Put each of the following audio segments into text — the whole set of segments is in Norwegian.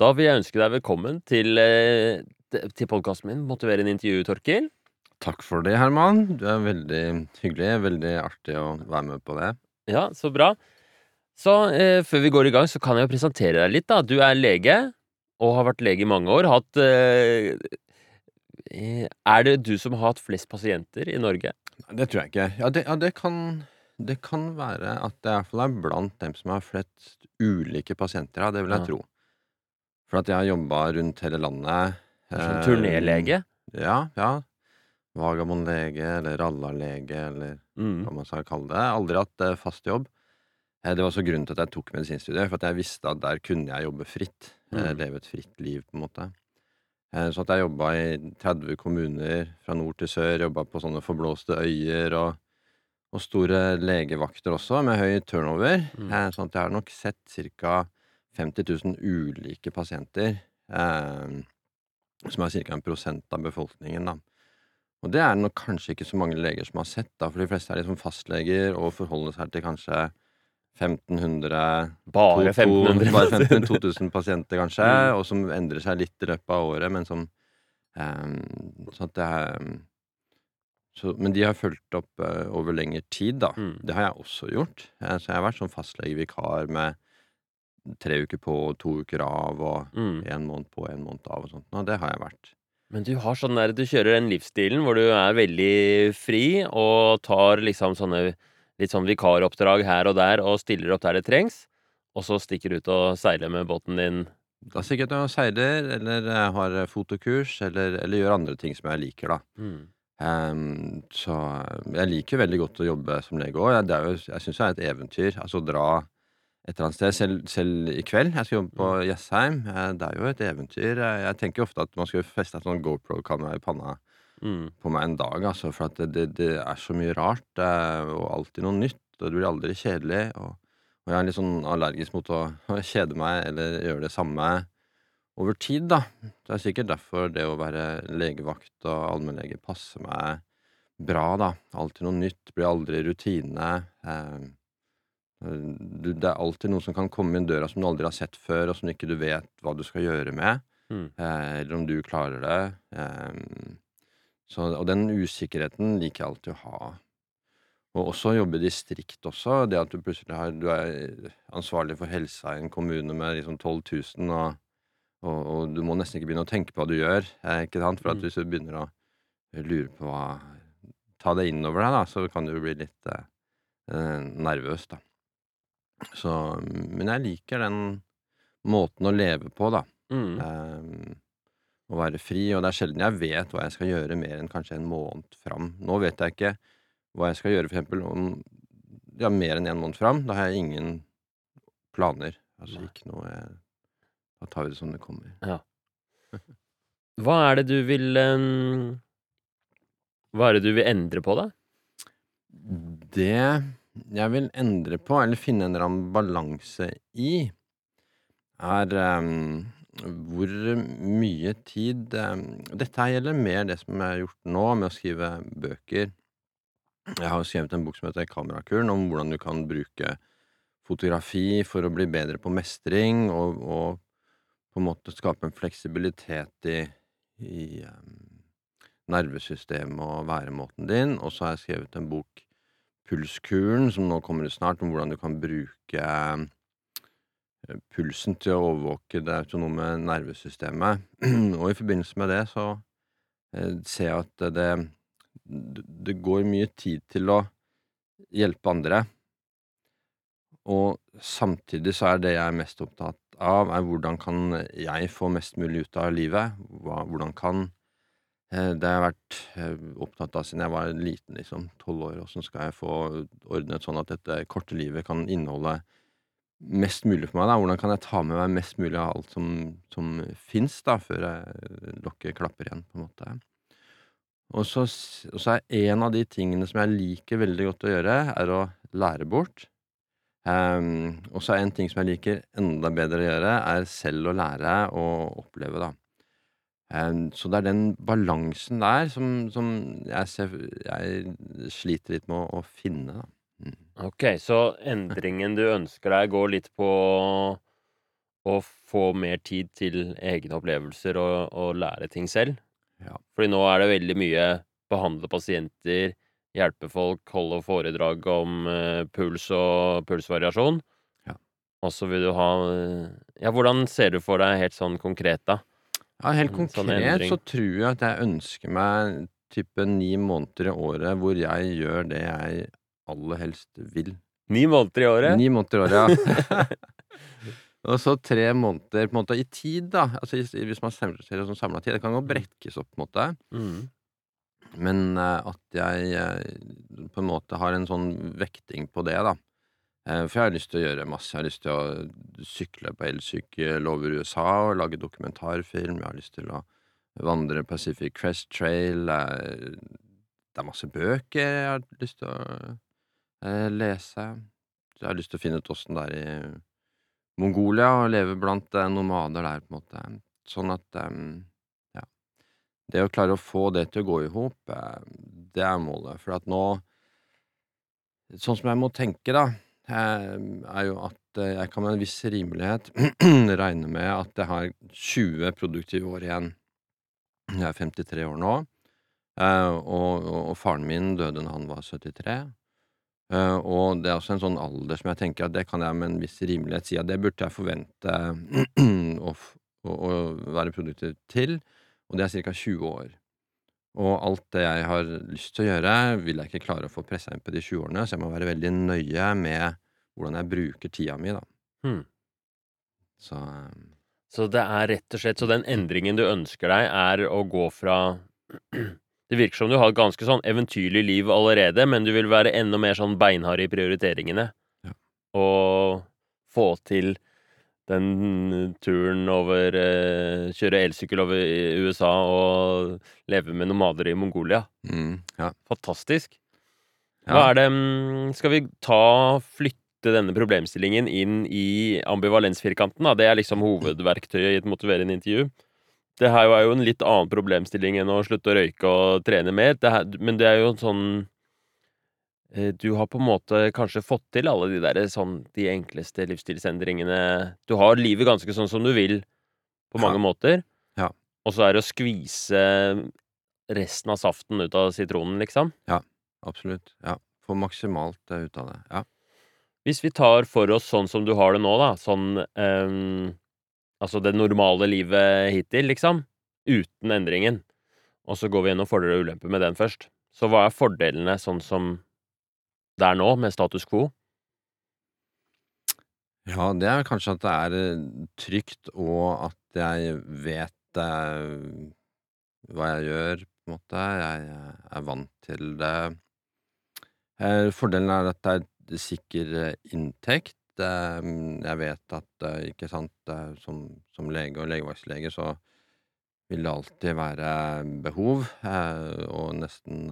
Da vil jeg ønske deg velkommen til, eh, til podkasten min Motiverende intervju, Torkil. Takk for det, Herman. Du er veldig hyggelig. Veldig artig å være med på det. Ja, så bra. Så eh, før vi går i gang, så kan jeg jo presentere deg litt, da. Du er lege, og har vært lege i mange år. Hatt eh, eh, Er det du som har hatt flest pasienter i Norge? Det tror jeg ikke. Ja, det, ja, det kan Det kan være at det i hvert fall er blant dem som har flest ulike pasienter. Ja, det vil jeg Ja. tro. For at jeg har jobba rundt hele landet. Som eh, turnélege? Ja, ja. Vagabondlege eller rallarlege eller Mm. hva man skal kalle det. Aldri hatt eh, fast jobb. Eh, Det var også grunnen til at jeg tok medisinstudiet, for at jeg visste at der kunne jeg jobbe fritt. Mm. Leve et fritt liv, på en måte. Så at jeg jobba i 30 kommuner fra nord til sør, jobba på sånne forblåste øyer og, og store legevakter også, med høy turnover. Mm. Sånn at jeg har nok sett ca. 50 000 ulike pasienter. Eh, som er ca. en prosent av befolkningen, da. Og det er nok kanskje ikke så mange leger som har sett, da, for de fleste er liksom fastleger og forholder seg til kanskje 1500 Bare to- to- 1500? Bare 15 2000 pasienter, kanskje, Mm. og som endrer seg litt i løpet av året, men som ehm, Så at det er så, Men de har fulgt opp uh, over lengre tid, da. Mm. Det har jeg også gjort. Eh, så jeg har vært sånn fastlegevikar med tre uker på og to uker av, og Mm. måned på én måned av, og sånt. Og det har jeg vært. Men du har sånn der, du kjører den livsstilen hvor du er veldig fri og tar liksom sånne litt sånn vikaroppdrag her og der og stiller opp der det trengs, og så stikker du ut og seiler med båten din. Da sikkert jeg seiler, eller jeg har fotokurs, eller, eller gjør andre ting som jeg liker, da. Mm. Um, så jeg liker veldig godt å jobbe som lege òg. Jeg, jo- jeg syns det er et eventyr. Altså dra et eller annet sted. Selv, selv i kveld. Jeg skal jobbe på Jessheim. Eh, Det er jo et eventyr. Jeg, jeg tenker ofte at man skulle feste et sånt GoPro-kamera i panna Mm. på meg en dag, altså. For at det, det, det er så mye rart, eh, og alltid noe nytt. Og det blir aldri kjedelig. Og, og jeg er litt sånn allergisk mot å, å kjede meg eller gjøre det samme over tid, da. Det er sikkert derfor det å være legevakt og allmennlege passer meg bra, da. Alltid noe nytt, blir aldri rutine. Eh, du, det er alltid noen som kan komme inn døra som du aldri har sett før, og som ikke du vet hva du skal gjøre med, Mm. eh, eller om du klarer det. Eh, så, og den usikkerheten liker jeg alltid å ha. Og også jobbe i distrikt også. Det at du plutselig har, du er ansvarlig for helsa i en kommune med liksom 12 000, og, og, og du må nesten ikke begynne å tenke på hva du gjør. Eh, ikke sant? For at Mm. hvis du begynner å lure på hva Ta det innover deg, da, så kan du bli litt eh, eh, nervøs, da. Så Men jeg liker den måten å leve på, da. Mm. Um, å være fri. Og det er sjelden jeg vet hva jeg skal gjøre mer enn kanskje en måned fram. Nå vet jeg ikke hva jeg skal gjøre, for eksempel om ja, mer enn en måned fram. Da har jeg ingen planer. Altså Nei. ikke noe jeg, Da tar vi det som det kommer. Hva er det du vil um, Hva er det du vil endre på, da? Det jeg vil endre på, eller finne en eller annen balanse i, er um, hvor mye tid um, Dette gjelder mer det som jeg har gjort nå, med å skrive bøker. Jeg har skrevet en bok som heter Kamerakuren, om hvordan du kan bruke fotografi for å bli bedre på mestring, og, og på en måte skape en fleksibilitet i, i um, nervesystemet og væremåten din. Og så har jeg skrevet en bok, Pulskuren, som nå kommer ut snart, om hvordan du kan bruke eh, pulsen til å overvåke det autonome nervesystemet. og i forbindelse med det så eh, ser jeg at det, det, går mye tid til å hjelpe andre. Og samtidig så er det jeg er mest opptatt av, er hvordan kan jeg få mest mulig ut av livet? Hvordan kan Det har jeg vært eh, opptatt av siden jeg var liten, liksom, tolv år. Åssen skal jeg få ordnet sånn at dette korte livet kan inneholde mest mulig for meg? da? Hvordan kan jeg ta med meg mest mulig av alt som, som fins, da, før jeg lokket klapper igjen, på en måte? Og så, og så er en av de tingene som jeg liker veldig godt å gjøre, er å lære bort. Um, og så er en ting som jeg liker enda bedre å gjøre, er selv å lære og oppleve, da. Så det er den balansen der som, som jeg, ser, jeg sliter litt med å, å finne, da. Mm. Ok, så endringen du ønsker deg, går litt på å få mer tid til egne opplevelser og, og lære ting selv. Ja. Fordi nå er det veldig mye behandle pasienter, hjelpe folk, holde foredrag om uh, puls og pulsvariasjon. Ja. Og så vil du ha eh, Ja, hvordan ser du for deg helt sånn konkret, da? Ja, helt sånn konkret endring. så tror jeg at jeg ønsker meg type ni måneder i året hvor jeg gjør det jeg aller helst vil. Ni måneder i året? Ni måneder i året, ja. Og så tre måneder på en måte i tid, da. Altså hvis man ser det som samla tid. Det kan jo brekkes opp, på en måte. Mm. Men eh, at jeg eh, på en måte har en sånn vekting på det, da. Eh, for jeg har lyst til å gjøre masse. Jeg har lyst til å sykle på elsykkel over USA og lage dokumentarfilm. Jeg har lyst til å vandre Pacific Crest Trail. eh, Det er masse bøker jeg har lyst til å eh, lese. Jeg har lyst til å finne ut åssen det er i Mongolia og leve blant eh, nomader der, på en måte. Sånn at eh, ja. Det å klare å få det til å gå i hop, eh, det er målet. For at nå Sånn som jeg må tenke, da, eh, er jo at eh, jeg kan med en viss rimelighet regne med at jeg har 20 produktive år igjen. Jeg er 53 år nå, eh, og, og, og faren min døde da han var 73. Eh, og det er også en sånn alder som jeg tenker at det kan jeg med en viss rimelighet si at det burde jeg forvente å, å, å være produktiv til, og det er ca. 20 år. Og alt det jeg har lyst til å gjøre, vil jeg ikke klare å få pressa inn på de 20 årene, så jeg må være veldig nøye med hvordan jeg bruker tida mi, da. Hmm. Så eh, Så det er rett og slett Så den endringen du ønsker deg, er å gå fra Det virker som du har et ganske sånn eventyrlig liv allerede, men du vil være enda mer sånn beinhard i prioriteringene. Ja. Og få til den turen over eh, Kjøre elsykkel over i USA og leve med nomader i Mongolia. mm, ja. Fantastisk. Hva er det mm, Skal vi ta flytte denne problemstillingen inn i ambivalensfirkanten? Da? Det er liksom hovedverktøyet i et motiverende intervju. Det her er jo en litt annen problemstilling enn å slutte å røyke og trene mer. Det her, men det er jo en sånn Du har på en måte kanskje fått til alle de der sånn de enkleste livsstilsendringene. Du har livet ganske sånn som du vil på mange Ja. måter. Ja. Og så er det å skvise resten av saften ut av sitronen, liksom. Ja, Absolutt. Ja. Få maksimalt eh, ut av det. Ja. Hvis vi tar for oss sånn som du har det nå, da, sånn um, Altså det normale livet hittil, liksom, uten endringen, og så går vi gjennom fordeler og ulemper med den først. Så hva er fordelene sånn som det er nå, med status quo? Ja, det er kanskje at det er eh, trygt, og at jeg vet eh, hva jeg gjør, på en måte. Jeg eh, er vant til det. Eh, fordelen er at det er sikker eh, inntekt. Eh, jeg vet at, ikke sant, som, som lege og legevaktslege så vil det alltid være behov, eh, og nesten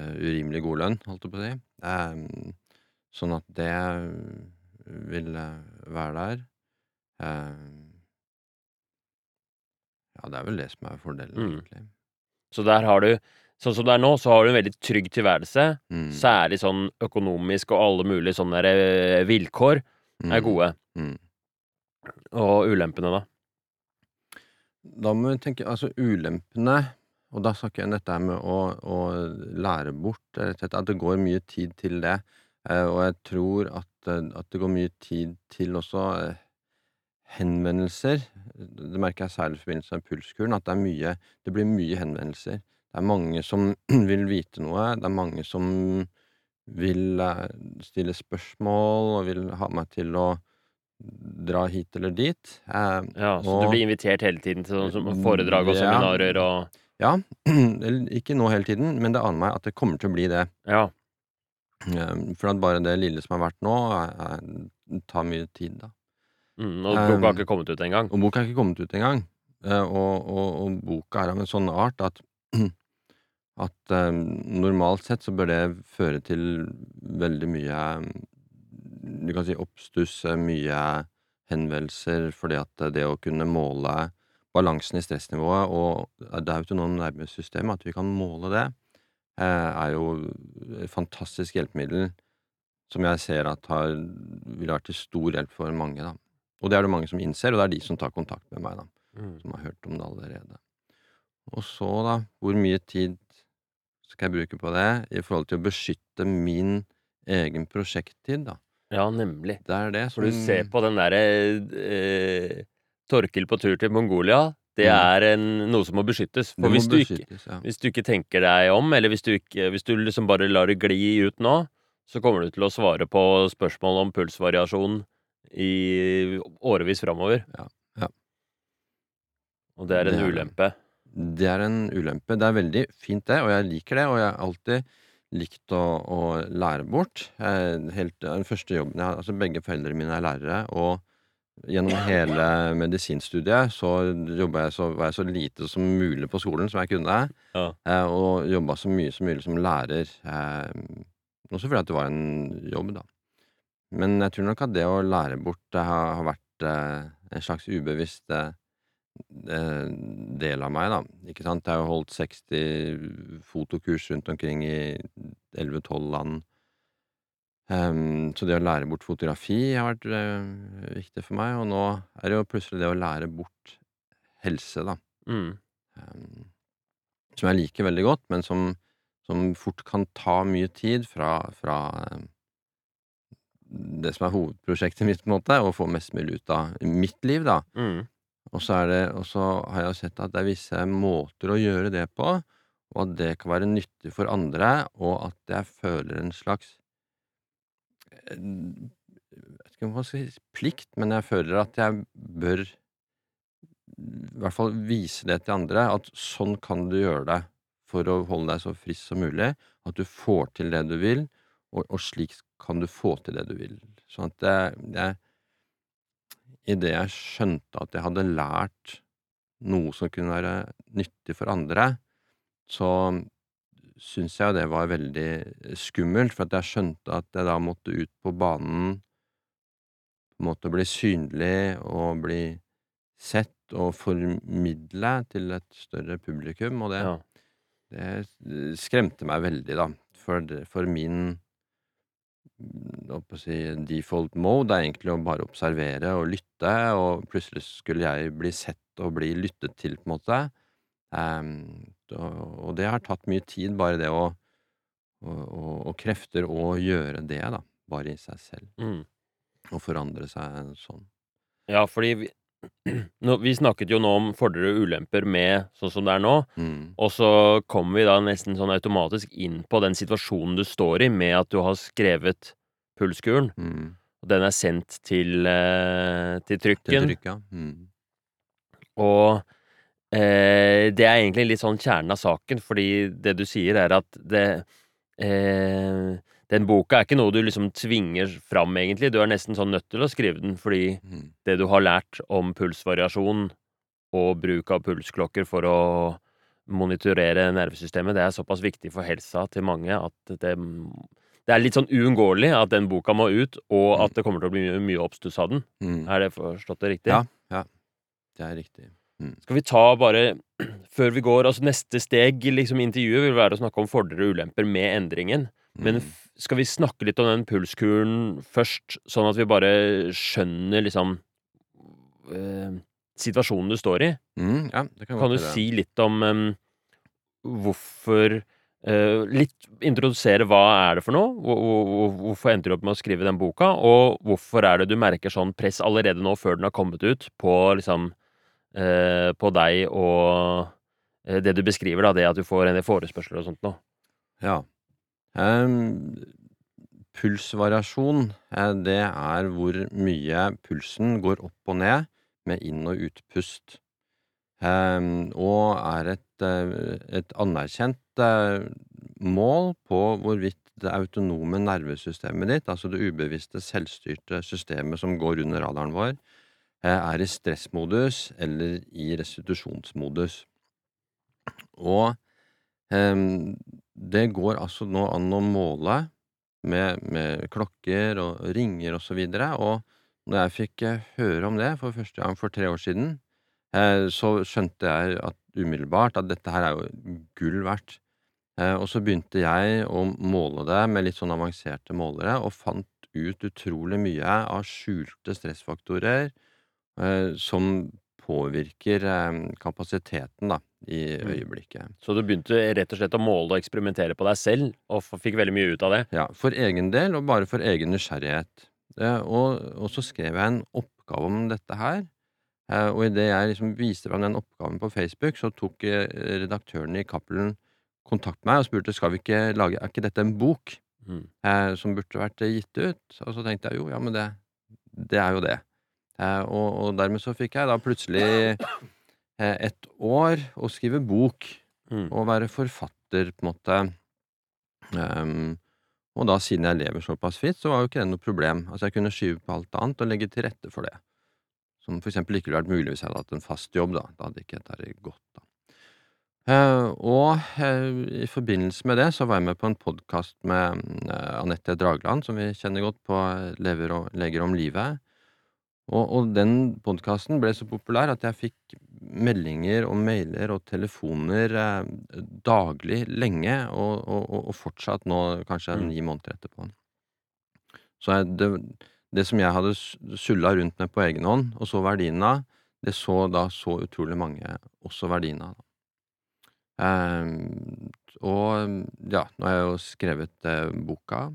urimelig god lønn, holdt jeg på å si. Eh, Sånn at det vil eh, være der. Eh, ja, det er vel det som er fordelen, Mm. egentlig. Så der har du Sånn som det er nå, så har du en veldig trygg tilværelse. Mm. Særlig sånn økonomisk og alle mulige sånne der, eh, vilkår er Mm. gode. Mm. Og ulempene, da? Da må vi tenke Altså, ulempene Og da snakker jeg om dette med å, å lære bort, rett og slett, at det går mye tid til det. Eh, og jeg tror at, eh, at det går mye tid til også eh, henvendelser. Det merker jeg særlig i forbindelse med pulskuren, at det er mye Det blir mye henvendelser. Det er mange som vil vite noe. Det er mange som vil eh, stille spørsmål og vil ha meg til å dra hit eller dit. Eh, Ja, Så Og- du blir invitert hele tiden til sånn foredrag og Ja. seminarer og Ja, ikke nå hele tiden, men det aner meg at det kommer til å bli det. Ja. Eh, For at bare det lille som har vært nå, er, er, tar mye tid, da. Mm, og boka har Um, ikke kommet ut engang. Og boka har ikke kommet ut engang. Eh, Og, og, og boka er av en sånn art at at eh, normalt sett så bør det føre til veldig mye Du kan si oppstuss, eh, mye henvendelser, fordi at det å kunne måle balansen i stressnivået og det autonome nervesystemet, at vi kan måle det, eh, er jo et fantastisk hjelpemiddel som jeg ser at har, vil være til stor hjelp for mange, da. Og det er det mange som innser, og det er de som tar kontakt med meg, da. Mm. Som har hørt om det allerede. Og så, da, hvor mye tid skal jeg bruke på det i forhold til å beskytte min egen prosjekttid, da? Ja, nemlig. Det er det For du ser på den derre eh, Torkil på tur til Mongolia. Det Mm. er en, noe som må beskyttes. For må hvis du, ikke, ja. hvis du ikke tenker deg om, eller hvis du, ikke, hvis du liksom bare lar det gli ut nå, så kommer du til å svare på spørsmål om pulsvariasjon i årevis framover. Ja, ja. Og det er en Det er ulempe. Det er en ulempe. Det er veldig fint, det, og jeg liker det. Og jeg har alltid likt å, å lære bort. Jeg, helt, den første jobben jeg har Altså, begge foreldrene mine er lærere, og gjennom hele medisinstudiet så jeg så, var jeg så lite som mulig på skolen som jeg kunne. Ja. Eh, og jobba så mye som mulig som lærer. Eh, også fordi at det var en jobb, da. Men jeg tror nok at det å lære bort det har, har vært eh, en slags ubevisst eh, eh, del av meg, da. Ikke sant? Jeg har jo holdt 60 fotokurs rundt omkring i 11-12 land. Ehm, så det å lære bort fotografi har vært uh, viktig for meg. Og nå er det jo plutselig det å lære bort helse, da. Mm. Um, som jeg liker veldig godt, men som, som fort kan ta mye tid fra, fra eh, det som er hovedprosjektet mitt, på en måte, å få mest mulig ut av mitt liv, da. Mm. Og så, er det, og så har jeg jo sett at det er visse måter å gjøre det på, og at det kan være nyttig for andre, og at jeg føler en slags vet ikke om jeg skal si plikt, men jeg føler at jeg bør i hvert fall vise det til andre, at sånn kan du gjøre det for å holde deg så frisk som mulig, at du får til det du vil, og, og slik kan du få til det du vil. Sånn at jeg, jeg Idet jeg skjønte at jeg hadde lært noe som kunne være nyttig for andre, så syns jeg det var veldig skummelt, for at jeg skjønte at jeg da måtte ut på banen, måtte bli synlig og bli sett og formidle til et større publikum, og det, Ja. det skremte meg veldig, da, for, for min si, default mode er egentlig å bare observere og lytte, og plutselig skulle jeg bli sett og bli lyttet til, på en måte. Ehm, og, det har tatt mye tid, bare det å og, og, og krefter å gjøre det, da. Bare i seg selv. Mm. Og forandre seg sånn. Ja, fordi vi, nå, vi snakket jo nå om fordeler og ulemper med sånn som det er nå. Mm. Og så kommer vi da nesten sånn automatisk inn på den situasjonen du står i, med at du har skrevet pulskuren, Mm. og den er sendt til, til til Til trykken. trykk, ja. Mm. Og eh, det er egentlig litt sånn kjernen av saken, fordi det du sier, er at det eh, Den boka er ikke noe du liksom tvinger fram, egentlig. Du er nesten sånn nødt til å skrive den, fordi Mm. det du har lært om pulsvariasjon og bruk av pulsklokker for å monitorere nervesystemet, det er såpass viktig for helsa til mange at det, det er litt sånn uunngåelig at den boka må ut, og at det kommer til å bli mye, mye oppstuss av den. Mm. Er det forstått det riktig? Ja, ja. Det er riktig. Skal vi ta bare, før vi går, altså neste steg liksom i intervjuet vil være å snakke om fordeler og ulemper med endringen. Men Mm. skal vi snakke litt om den pulskuren først, sånn at vi bare skjønner liksom eh, situasjonen du står i? Mm, ja, det kan, Kan du det. si litt om em, hvorfor eh, Litt introdusere hva er det for noe? Hvor- hvor- hvor- Hvorfor endte du opp med å skrive den boka? Og hvorfor er det du merker sånn press allerede nå, før den har kommet ut, på liksom På deg og eh, det du beskriver, da, det at du får en del forespørsler og sånt nå? Ja. Um, pulsvariasjon, eh, det er hvor mye pulsen går opp og ned med inn- og utpust. Um, og er et, eh, et anerkjent eh, mål på hvorvidt det autonome nervesystemet ditt, altså det ubevisste, selvstyrte systemet som går under radaren vår, eh, er i stressmodus eller i restitusjonsmodus. Og Ehm, det går altså nå an å måle med, med klokker og ringer og så videre, og når jeg fikk eh, høre om det for første gang for tre år siden, eh, så skjønte jeg at umiddelbart at dette her er jo gull verdt. Eh, og så begynte jeg å måle det med litt sånn avanserte målere, og fant ut utrolig mye av skjulte stressfaktorer eh, som påvirker eh, kapasiteten, da, i Mm. øyeblikket. Så du begynte rett og slett å måle og eksperimentere på deg selv, og fikk veldig mye ut av det? Ja, for egen del, og bare for egen nysgjerrighet. Eh, og, og så skrev jeg en oppgave om dette her. Eh, og idet jeg liksom viste fram den oppgaven på Facebook, så tok eh, redaktøren i Cappelen kontakt med meg og spurte skal vi ikke lage Er ikke dette en bok Mm. eh, som burde vært eh, gitt ut? Og så tenkte jeg jo, ja, men det, det er jo det. Eh, og, og dermed så fikk jeg da plutselig eh, et år å skrive bok Mm. og være forfatter, på en måte. Um, og da, siden jeg lever såpass fritt, så var jo ikke det noe problem. Altså, jeg kunne skyve på alt annet og legge til rette for det. Som for eksempel ikke ville vært mulig hvis jeg hadde hatt en fast jobb, da. Da hadde ikke dette gått, da. Uh, og uh, i forbindelse med det så var jeg med på en podkast med uh, Anette Dragland, som vi kjenner godt, på Lever og, Leger om livet. Og, og den podkasten ble så populær at jeg fikk meldinger og mailer og telefoner eh, daglig lenge, og, og, og- fortsatt nå kanskje Mm. ni måneder etterpå. Så jeg, det, det som jeg hadde sulla rundt med på egen hånd, og så verdien av, det så da så utrolig mange også verdien av. Eh, og ja, nå har jeg jo skrevet eh, boka.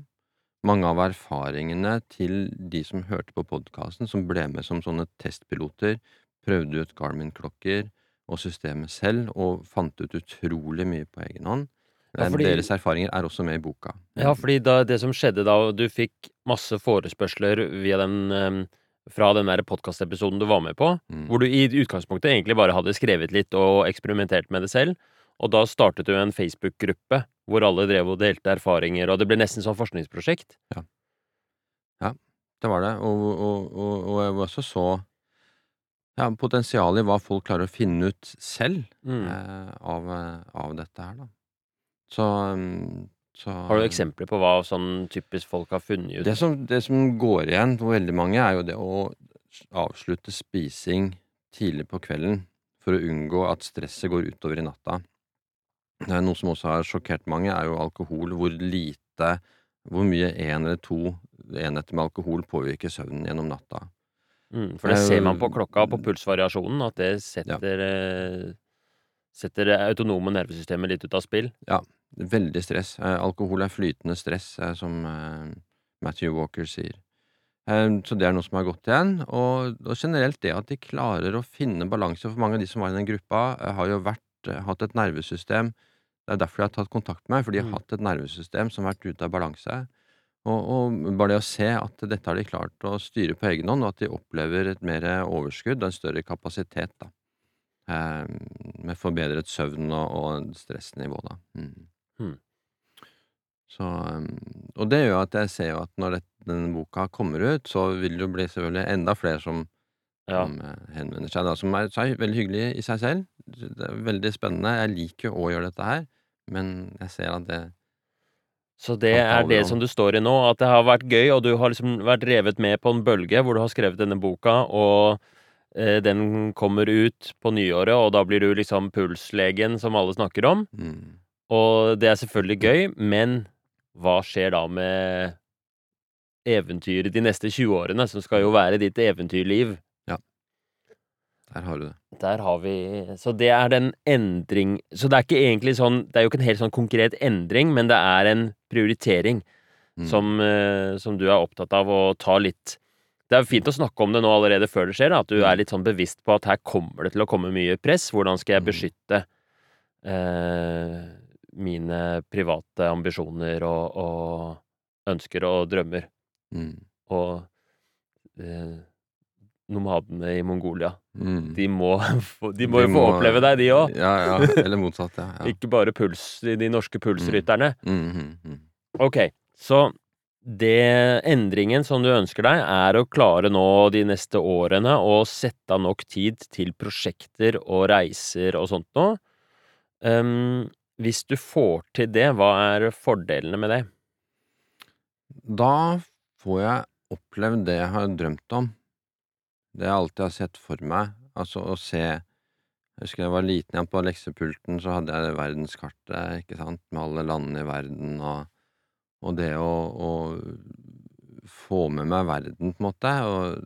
Mange av erfaringene til de som hørte på podkasten, som ble med som sånne testpiloter, prøvde ut Garmin-klokker og systemet selv, og fant ut utrolig mye på egen hånd. Ja, Eh, fordi- Deres erfaringer er også med i boka. Ja, fordi da, det som skjedde da du fikk masse forespørsler via den fra den podkastepisoden du var med på, Mm. hvor du i utgangspunktet egentlig bare hadde skrevet litt og eksperimentert med det selv, og da startet du en Facebook-gruppe hvor alle drev og delte erfaringer, og det ble nesten sånn forskningsprosjekt. Ja, Det var det, og, og, og, og jeg også så ja, potensialet i hva folk klarer å finne ut selv Mm. eh, av, eh, av dette her, da. Så, mm, så Har du eksempler på hva sånn typisk folk har funnet ut? Det som, det som går igjen for veldig mange, er jo det å avslutte spising tidlig på kvelden for å unngå at stresset går utover i natta. Noe som også har sjokkert mange, er jo alkohol. Hvor lite Hvor mye én eller to enheter med alkohol påvirker søvnen gjennom natta. Mm, for det ser man på klokka og på pulsvariasjonen, at det setter, ja. setter det autonome nervesystemet litt ut av spill. Ja. Veldig stress. Eh, alkohol er flytende stress, eh, som eh, Matthew Walker sier. Eh, så det er noe som har gått igjen. Og, og generelt det at de klarer å finne balanse. For mange av de som var i den gruppa, eh, har jo vært, eh, hatt et nervesystem Det er derfor de har tatt kontakt med meg, for de har Mm. hatt et nervesystem som har vært ute av balanse. Og, og bare det å se at dette har de klart å styre på egen hånd, og at de opplever et mer overskudd og en større kapasitet, da. Eh, med forbedret søvn og, og stressnivå, da. Mm. Mm. Så, um, og det gjør at jeg ser jo at når dette, denne boka kommer ut, så vil det jo bli selvfølgelig enda flere som, Ja. som eh, henvender seg, da, som er, er veldig hyggelig i seg selv. Det er veldig spennende. Jeg liker jo å gjøre dette her, men jeg ser at det Så det er det om. som du står i nå, at det har vært gøy, og du har liksom vært revet med på en bølge hvor du har skrevet denne boka, og eh, den kommer ut på nyåret, og da blir du liksom pulslegen som alle snakker om. mm, Og det er selvfølgelig gøy, men hva skjer da med eventyret de neste 20 årene, som skal jo være ditt eventyrliv? Der har du det. Der har vi Så det er den endring Så det er ikke egentlig sånn Det er jo ikke en helt sånn konkret endring, men det er en prioritering Mm. som, eh, som du er opptatt av å ta litt Det er jo fint å snakke om det nå allerede før det skjer, da, at du Mm. er litt sånn bevisst på at her kommer det til å komme mye press. Hvordan skal jeg Mm. beskytte eh, mine private ambisjoner og, og ønsker og drømmer? Mm. Og eh, nomadene i Mongolia. Mm. De må, de må jo få oppleve deg, de òg. Ja, ja. Eller motsatt, ja. ja. Ikke bare puls, de norske pulsrytterne. Mm, mm, mm. Ok, så det endringen som du ønsker deg, er å klare nå de neste årene å sette av nok tid til prosjekter og reiser og sånt noe. Um, hvis du får til det, hva er fordelene med det? Da får jeg opplevd det jeg har drømt om. Det jeg alltid har sett for meg. Altså å se Jeg husker jeg var liten igjen på leksepulten, så hadde jeg verdenskartet, ikke sant, med alle landene i verden, og, og det å, å få med meg verden, på en måte, og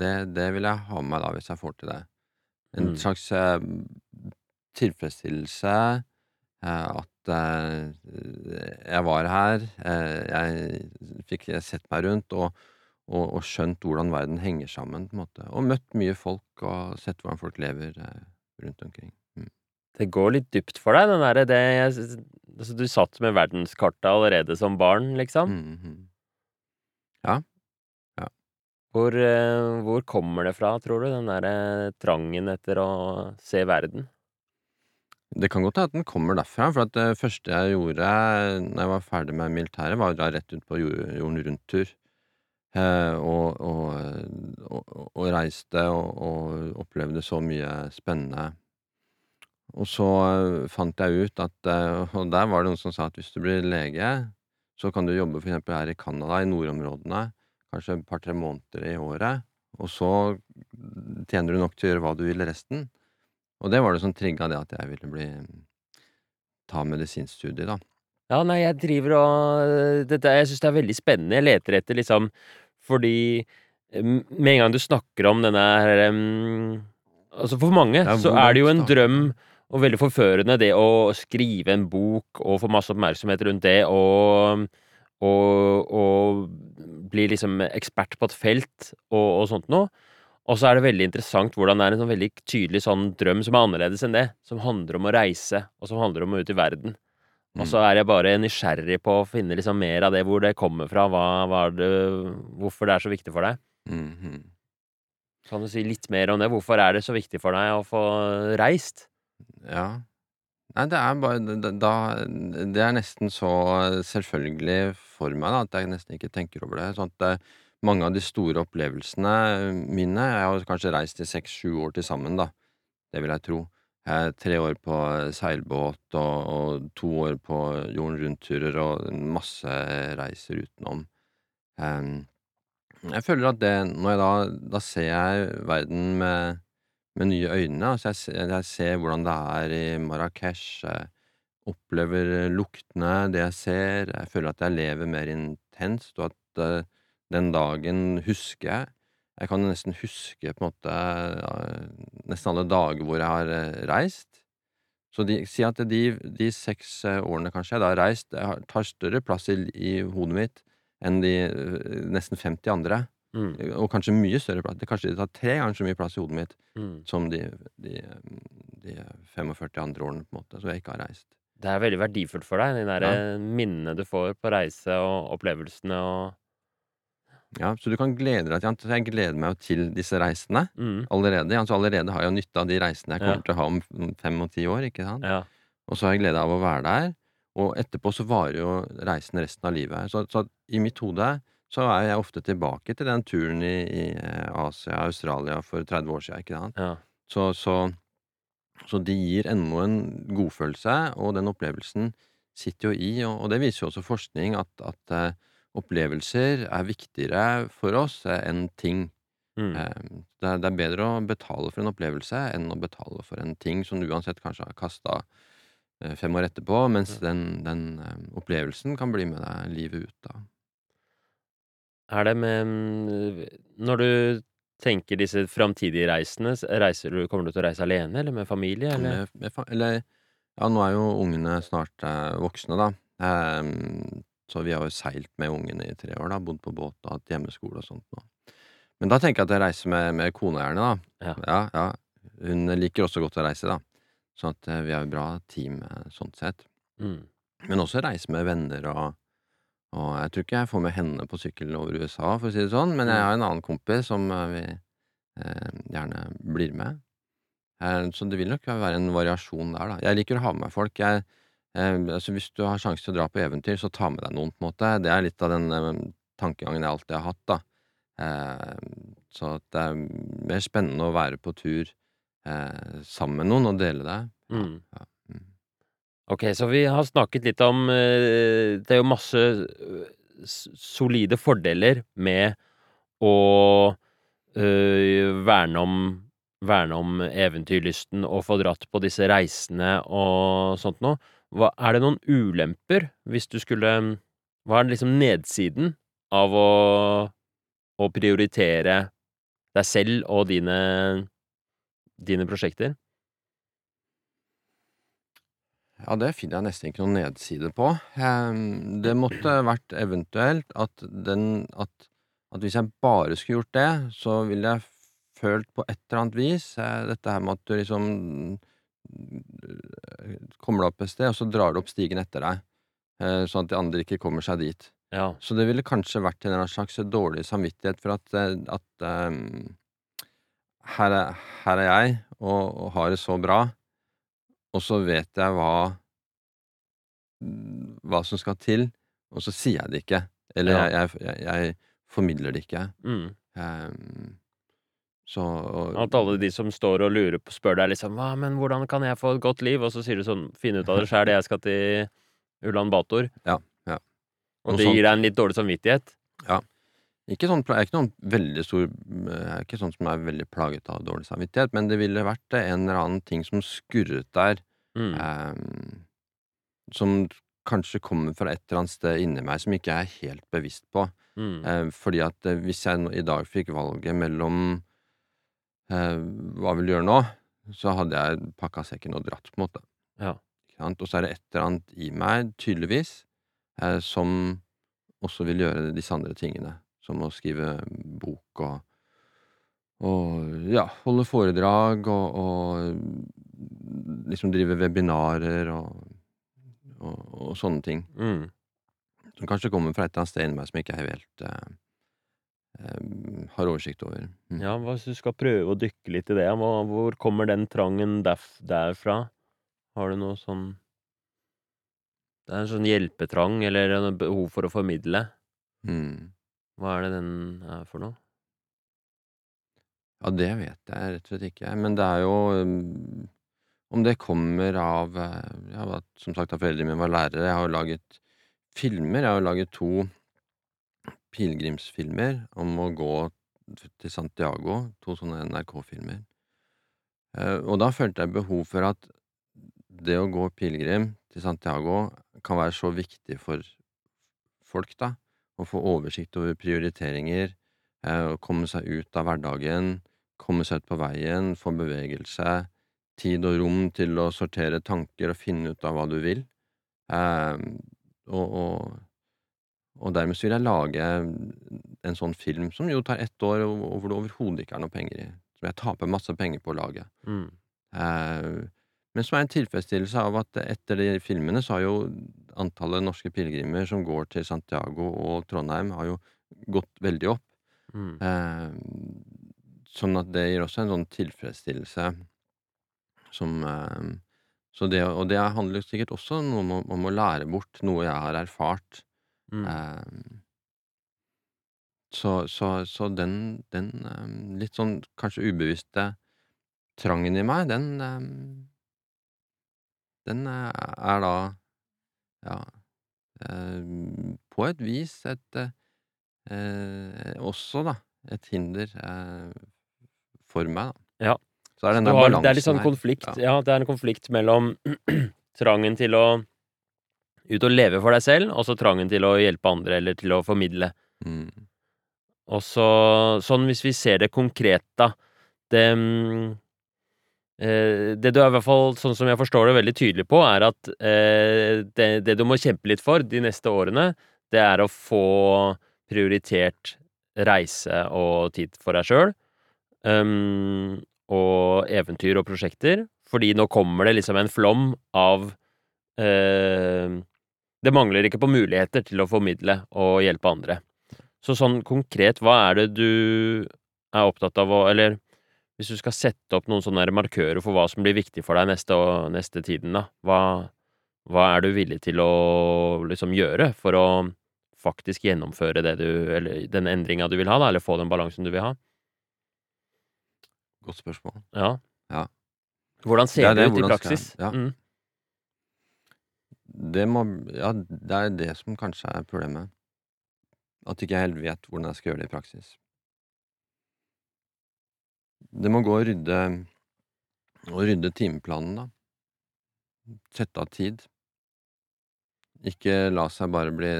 det det vil jeg ha med meg da, hvis jeg får til det. En Mm. slags, eh, tilfredsstillelse, eh, at, eh, jeg var her, eh, jeg fikk sett meg rundt og og og skjønt hvordan verden henger sammen, på en måte, og møtt mye folk og sett hvordan folk lever, eh, rundt omkring. Mm. Det går litt dypt for deg, den derre det jeg Altså, du satt med verdenskartet allerede som barn, liksom. Mm -hmm. Ja. Ja. Hvor, eh, hvor kommer det fra, tror du, den derre trangen etter å se verden? Det kan godt hende at den kommer derfra, for at det første jeg gjorde når jeg var ferdig med militæret, var å dra rett ut på jorden rundt-tur. Eh, og og og reiste og opplevde så mye spennende. Og så fant jeg ut at Og der var det noen som sa at hvis du blir lege, så kan du jobbe for eksempel her i Canada, i nordområdene, kanskje et par-tre måneder i året, og så tjener du nok til å gjøre hva du vil resten. Og det var det som trigga det at jeg ville bli ta medisinstudiet, da. Ja, nei, jeg driver og dette Jeg syns det er veldig spennende. Jeg leter etter liksom Fordi med en gang du snakker om denne her um, Altså, for mange er så er det jo en drøm, og veldig forførende, det å skrive en bok og få masse oppmerksomhet rundt det, og og og bli liksom ekspert på et felt og og sånt noe. Og så er det veldig interessant hvordan det er en sånn veldig tydelig sånn drøm som er annerledes enn det, som handler om å reise, og som handler om å ut i verden. Og så er jeg bare nysgjerrig på å finne liksom mer av det, hvor det kommer fra, hva hva det hvorfor det er så viktig for deg. Mhm. Kan du si litt mer om det? Hvorfor er det så viktig for deg å få reist? Ja. Nei, det er bare da Det er nesten så selvfølgelig for meg, da, at jeg nesten ikke tenker over det. Sånn at mange av de store opplevelsene mine Jeg har kanskje reist i seks-sju år til sammen, da. Det vil jeg tro. Eh, tre år på seilbåt og og to år på jorden rundt-turer og masse reiser utenom. Jeg føler at det Når jeg da Da ser jeg verden med med nye øyne. Altså, jeg jeg ser hvordan det er i Marrakech, jeg opplever luktene, det jeg ser. Jeg føler at jeg lever mer intenst, og at den dagen husker jeg. Jeg kan nesten huske på en måte nesten alle dager hvor jeg har reist. Så de si at de de seks årene kanskje jeg da har reist, har tar større plass i i hodet mitt enn de nesten 50 andre. Mm. Og kanskje mye større plass. Det kanskje de tar tre ganger så mye plass i hodet mitt Mm. som de de de 45 andre årene, på en måte, så jeg ikke har reist. Det er veldig verdifullt for deg, de Ja. minnene du får på reise, og opplevelsene og Ja, så du kan glede deg til Jeg gleder meg jo til disse reisene Mm. allerede. Altså, allerede har jeg nytte av de reisene jeg Ja. kommer til å ha om fem og ti år, ikke sant? Ja. Og så har jeg glede av å være der, og etterpå så varer jo reisen resten av livet. Så så i mitt hode så er jeg ofte tilbake til den turen i i Asia, Australia for 30 år siden. ikke sant? Ja. Så så så de gir ennå en godfølelse, og den opplevelsen sitter jo i, og og det viser jo også forskning at at opplevelser er viktigere for oss enn ting. Mm. Eh, det er bedre å betale for en opplevelse enn å betale for en ting som du uansett kanskje har kasta fem år etterpå, mens Ja. den den opplevelsen kan bli med deg livet ut, da. Er det med Når du tenker disse framtidige reisene, reiser du kommer du til å reise alene eller med familie, eller? Med med eller ja, nå er jo ungene snart voksne, da. Ehm, så vi har jo seilt med ungene i tre år, da, bodd på båt og hatt hjemmeskole og sånt Da. Men da tenker jeg at jeg reiser med med kona gjerne, da. Ja. Ja, ja. Hun liker også godt å reise, da. Sånn at vi er et bra team sånn sett. Mm. Men også reise med venner og og jeg tror ikke jeg får med henne på sykkel over USA, for å si det sånn, men jeg har en annen kompis som vi eh, gjerne blir med. Eh, så det vil nok være en variasjon der, da. Jeg liker å ha med meg folk. Jeg eh, altså hvis du har sjanse til å dra på eventyr, så ta med deg noen, på en måte. Det er litt av den eh, tankegangen jeg alltid har hatt, da. Eh, så det er mer spennende å være på tur eh, sammen med noen og dele det. Mm. ja. Mm. Ok, så vi har snakket litt om eh, Det er jo masse solide fordeler med å verne om verne om eventyrlysten og få dratt på disse reisene og sånt noe. Hva er det noen ulemper hvis du skulle Hva er liksom nedsiden av å, å prioritere deg selv og dine, dine prosjekter? Ja, det finner jeg nesten ikke noen nedside på. Ehm, det måtte vært eventuelt at den at, at hvis jeg bare skulle gjort det, så ville jeg følt på et eller annet vis eh, dette her med at du liksom kommer deg opp et sted, og så drar du opp stigen etter deg, eh, sånn at de andre ikke kommer seg dit. Ja. Så det ville kanskje vært en slags dårlig samvittighet for at, eh, at um, her, er, her er jeg og, og har det så bra, og så vet jeg hva hva som skal til, og så sier jeg det ikke. Eller Ja. jeg, jeg, jeg, formidler det ikke. Mm. Ehm, så og, At alle de som står og lurer på, spør deg liksom Hva, men hvordan kan jeg få et godt liv? Og så sier du sånn Finn ut av det sjæl, jeg skal til Ulan Bator. Ja, ja. Og det sånt. gir deg en litt dårlig samvittighet. Ja. Ikke sånn, jeg er ikke noen veldig stor Jeg er ikke sånn som er veldig plaget av dårlig samvittighet, men det ville vært en eller annen ting som skurret der, Mm. eh, som kanskje kommer fra et eller annet sted inni meg som ikke jeg er helt bevisst på. Mm. Eh, fordi at eh, hvis jeg i dag fikk valget mellom eh, hva jeg du gjøre nå, så hadde jeg pakka sekken og dratt, på en måte. Ja. Og så er det et eller annet i meg, tydeligvis, eh, som også vil gjøre disse andre tingene. Som å skrive bok og og ja, holde foredrag og, og liksom drive webinarer og, og, sånne ting. Mm. Som kanskje kommer fra et eller annet sted inni meg som ikke helt eh, eh, har oversikt over. Mm. Ja, hvis du skal prøve å dykke litt i det? Hvor, kommer den trangen derf, derfra? Har du noe sånn Det er en sånn hjelpetrang, eller en behov for å formidle. Mm. Hva er det den er for noe? Ja, det vet jeg rett og slett ikke. Men det er jo Om det kommer av eh, ja, Som sagt, at foreldrene mine var lærere. Jeg har jo laget filmer. Jeg har jo laget to pilegrimsfilmer om å gå til Santiago. To sånne NRK-filmer. Eh, Og da følte jeg behov for at det å gå pilegrim til Santiago kan være så viktig for folk, da. Å få oversikt over prioriteringer, eh, å komme seg ut av hverdagen, komme seg ut på veien, få bevegelse, tid og rom til å sortere tanker og finne ut av hva du vil. Eh, og, og, og dermed så vil jeg lage en sånn film som jo tar ett år, og, hvor det overhodet ikke er noe penger i. Som jeg taper masse penger på å lage. Mm. Eh, men som er en tilfredsstillelse av at etter de filmene så har jo antallet norske pilegrimer som går til Santiago og Trondheim, har jo gått veldig opp. Mm. Eh, sånn at det gir også en sånn tilfredsstillelse som eh, så det, Og det handler sikkert også noe om, om å lære bort noe jeg har erfart. Mm. Eh, så, så, så den, den eh, litt sånn kanskje ubevisste trangen i meg, den eh, Den eh, er da Ja På et vis et eh, eh, Også, da, et hinder eh, for meg, da. Ja. Så er det den der balansen her. det er litt sånn konflikt. Ja. Ja, det er en konflikt mellom trangen til å ut og leve for deg selv, og så trangen til å hjelpe andre, eller til å formidle. Mm. Og så Sånn hvis vi ser det konkret, da. Det eh, Det du er i hvert fall, sånn som jeg forstår det, veldig tydelig på, er at eh, det, det du må kjempe litt for de neste årene, det er å få prioritert reise og tid for deg sjøl. Um, og eventyr og prosjekter. Fordi nå kommer det liksom en flom av eh, Det mangler ikke på muligheter til å formidle og hjelpe andre. Så sånn konkret, hva er det du er opptatt av å Eller hvis du skal sette opp noen sånne markører for hva som blir viktig for deg neste, neste tiden, da. Hva, hva er du villig til å liksom gjøre for å faktisk gjennomføre det du Eller den endringa du vil ha, da, eller få den balansen du vil ha? Godt spørsmål. Ja. Ja. Hvordan ser Det det, det, ut i praksis? skal ja. Mm. Det må Ja, det er det som kanskje er problemet. At ikke jeg helt vet hvordan jeg skal gjøre det i praksis. Det må gå å rydde å rydde timeplanen, da. Sette av tid. Ikke la seg bare bli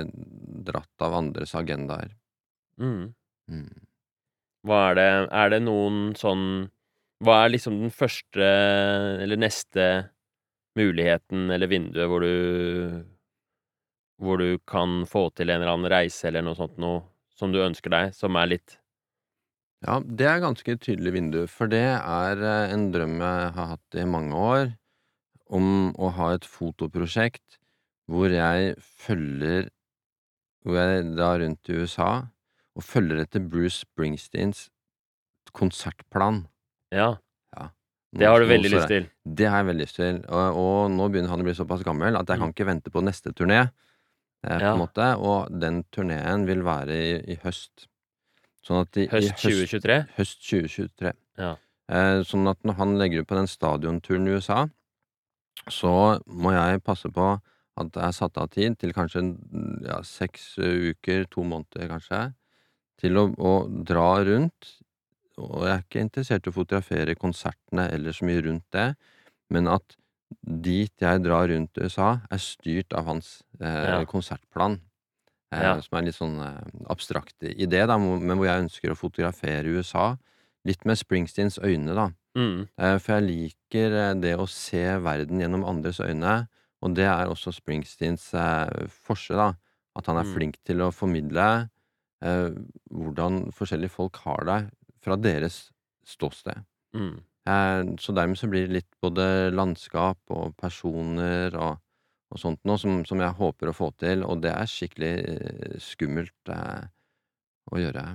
dratt av andres agendaer. Mm. Mm. Hva er det Er det noen sånn Hva er liksom den første eller neste muligheten eller vinduet hvor du Hvor du kan få til en eller annen reise eller noe sånt noe som du ønsker deg, som er litt Ja, det er ganske tydelig vindu, for det er eh, en drøm jeg har hatt i mange år, om å ha et fotoprosjekt hvor jeg følger Hvor jeg da rundt i USA og følger etter Bruce Springsteens konsertplan. Ja, Ja. Det har du veldig lyst til. Det har jeg veldig lyst til, og, og nå begynner han å bli såpass gammel at jeg kan Mm. ikke vente på neste turné, eh, på en måte, og den turneen vil være i, i høst. Sånn at i, Høst i høst 2023? Høst 2023. Ja. Eh, sånn at når han legger ut på den stadionturen i USA, så må jeg passe på at jeg har satt av tid til kanskje ja, seks uker, to måneder kanskje, til å, å dra rundt. Og jeg er ikke interessert i å fotografere konsertene eller så mye rundt det, men at dit jeg drar rundt USA, er styrt av hans eh, Ja. konsertplan. Eh, Ja. Som er en litt sånn eh, abstrakt idé, da, men hvor jeg ønsker å fotografere USA litt med Springsteens øyne, da. Mm. Eh, For jeg liker eh, det å se verden gjennom andres øyne, og det er også Springsteens eh, forse, da. At han er Mm. flink til å formidle eh, hvordan forskjellige folk har det fra deres ståsted. Mm. Eh, så dermed så blir det litt både landskap og personer og, og sånt noe som, som jeg håper å få til, og det er skikkelig eh, skummelt eh, å gjøre.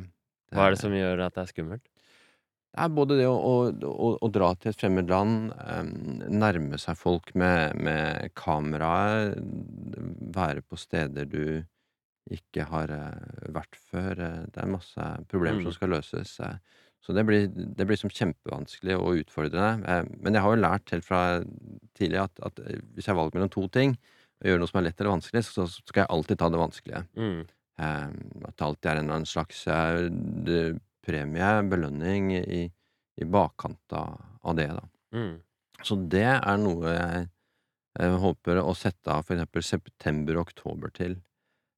Hva er det som gjør at det er skummelt? Det er både det å, å, å, å dra til et fremmed land, eh, nærme seg folk med, med kameraet, være på steder du ikke har eh, vært før. eh, det er masse problemer Mm. som skal løses. eh, så det blir, det blir som kjempevanskelig og utfordrende. Men jeg har jo lært helt fra tidlig at, at hvis jeg valger mellom to ting, å gjøre noe som er lett eller vanskelig, så skal jeg alltid ta det vanskelige. Mm. At det alltid er en eller annen slags premie, belønning, i, i bakkant av, det, da. Mm. Så det er noe jeg, jeg håper å sette av for eksempel september-oktober til.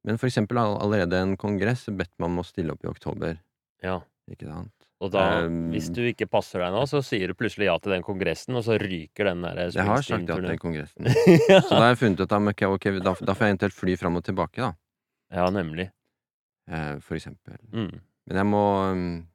Men for eksempel allerede en kongress bedt meg om å stille opp i oktober, Ja. ikke sant? Og da, Um, hvis du ikke passer deg nå, så sier du plutselig ja til den kongressen, og så ryker den der Jeg har sagt ja til Springsteen-turneen. kongressen. ja. Så da har jeg funnet ut at okay, okay, da, da får jeg eventuelt fly fram og tilbake, da. ja, nemlig. Uh, for eksempel. Mm. Men jeg må um,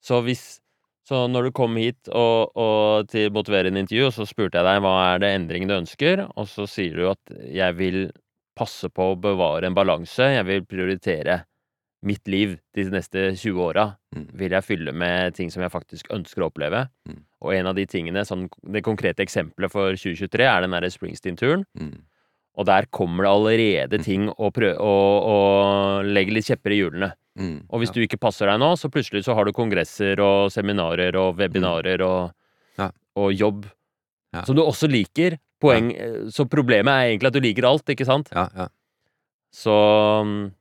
Så hvis Så når du kom hit og, og til motiverende intervju, og så spurte jeg deg hva er det endringen du ønsker, og så sier du at jeg vil passe på å bevare en balanse, jeg vil prioritere mitt liv de neste 20 åra. mm, Vil jeg fylle med ting som jeg faktisk ønsker å oppleve. Mm. Og en av de tingene, sånn, det konkrete eksempelet for 2023, er den derre Springsteen-turen. mm, Og der kommer det allerede Mm. ting å, prøve, å, å legge litt kjepper i hjulene. mm, Og hvis ja. du ikke passer deg nå, så plutselig så har du kongresser og seminarer og webinarer og, Ja. og jobb Ja. som du også liker. Poeng, Så problemet er egentlig at du liker alt, ikke sant? Ja, ja. Så mm,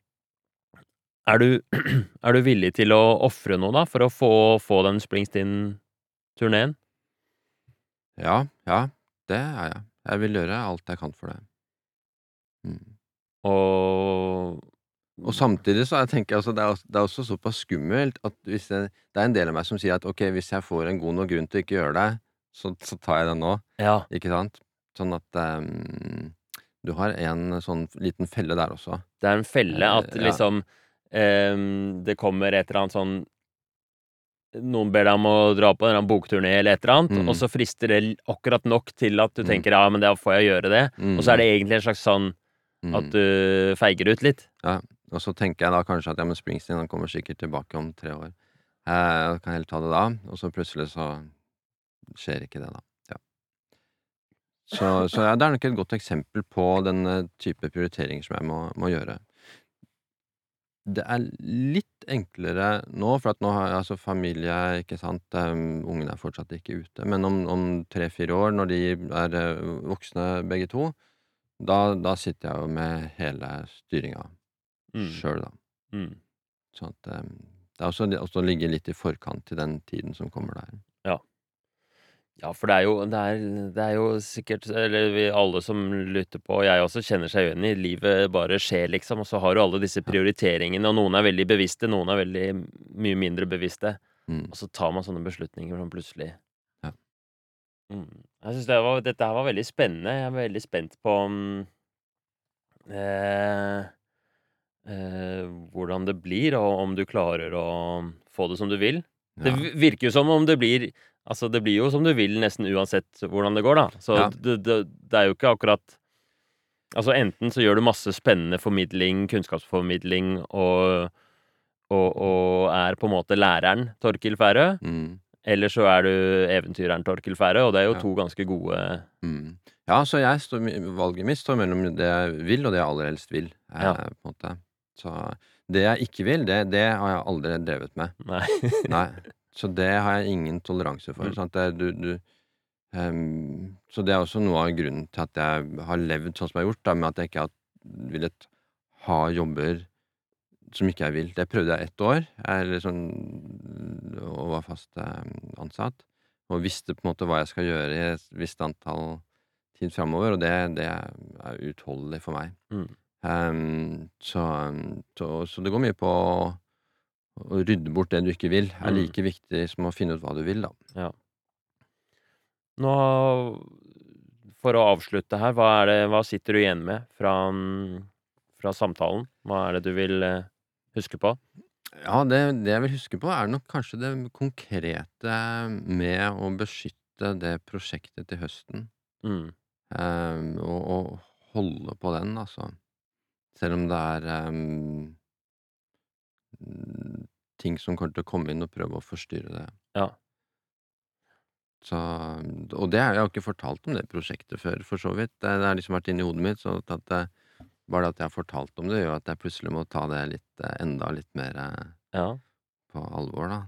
er du, er du villig til å ofre noe, da, for å få, få den Springsteen-turneen? Ja, ja, det er jeg. Jeg vil gjøre alt jeg kan for det. Mm. Og Og samtidig så jeg tenker jeg altså, det, er, også- det er også såpass skummelt at hvis det, det er en del av meg som sier at ok, hvis jeg får en god nok grunn til å ikke gjøre det, så, så tar jeg det nå, Ja. ikke sant? Sånn at um, du har en sånn liten felle der også. Det er en felle Eh, at ja. liksom um, Det kommer et eller annet sånn Noen ber deg om å dra på en bokturné eller et eller annet, Mm. og så frister det akkurat nok til at du Mm. tenker ja, men da får jeg gjøre det. Og så er det egentlig en slags sånn Mm. at du feiger ut litt. Ja, Og så tenker jeg da kanskje at ja, men Springsteen han kommer sikkert tilbake om tre år. Eh, jeg kan heller ta det da, og så plutselig så skjer ikke det, da. Ja. Så, så ja, det er nok et godt eksempel på den eh, type prioriteringer som jeg må, må gjøre. Det er litt enklere nå, for at nå har jeg altså familie, ikke sant, um, ungene er fortsatt ikke ute, men om, om tre-fire år, når de er eh, voksne begge to, da, da sitter jeg jo med hele styringa Mm. sjøl, da. Mm. Sånn at um, det er også også ligge litt i forkant til den tiden som kommer der. Ja, for det er jo det er det er jo sikkert eller vi alle som lytter på, og jeg også, kjenner seg igjen i livet bare skjer, liksom, og så har du alle disse prioriteringene, og noen er veldig bevisste, noen er veldig mye mindre bevisste, Mm. og så tar man sånne beslutninger sånn plutselig. Ja. Mm. Jeg syns det dette her var veldig spennende. Jeg er veldig spent på um, eh, eh, hvordan det blir, og om du klarer å få det som du vil. Det Ja. Det virker jo som om det blir Altså, det blir jo som du vil nesten uansett hvordan det går, da. Så Ja. det, det, det er jo ikke akkurat Altså, enten så gjør du masse spennende formidling, kunnskapsformidling, og, og, og er på en måte læreren Torkil Færø, Mm. eller så er du eventyreren Torkil Færø, og det er jo Ja. to ganske gode Mm. Ja, så jeg står, valget mitt står mellom det jeg vil, og det jeg aller helst vil. Eh, Ja. på en måte. Så det jeg ikke vil, det, det har jeg aldri drevet med. Nei. Nei. Så det har jeg ingen toleranse for. Mm. Det, du, du, um, så det er også noe av grunnen til at jeg har levd sånn som jeg har gjort, da, med at jeg ikke har villet ha jobber som ikke jeg vil. Det prøvde jeg ett år, jeg liksom, og var fast eh, ansatt. Og visste på en måte hva jeg skal gjøre i et visst antall tid framover, og det, det er utholdelig for meg. Mm. Um, så, så, så det går mye på å, rydde bort det du ikke vil, er Mm. like viktig som å finne ut hva du vil, da. Nå, for å avslutte her, hva, er det, hva sitter du igjen med fra, fra samtalen? Hva er det du vil eh, huske på? Ja, det, det jeg vil huske på, er nok kanskje det konkrete med å beskytte det prosjektet til høsten. Mm. Um, og, og holde på den, altså. Selv om det er mm, ting som kommer til å komme inn og prøve å forstyrre det. Ja. Så, og det har jeg jo ikke fortalt om det prosjektet før, for så vidt. Det, det har liksom vært inni hodet mitt, så at det, bare det at jeg har fortalt om det, gjør at jeg plutselig må ta det litt, eh, enda litt mer eh, Ja. på alvor, da.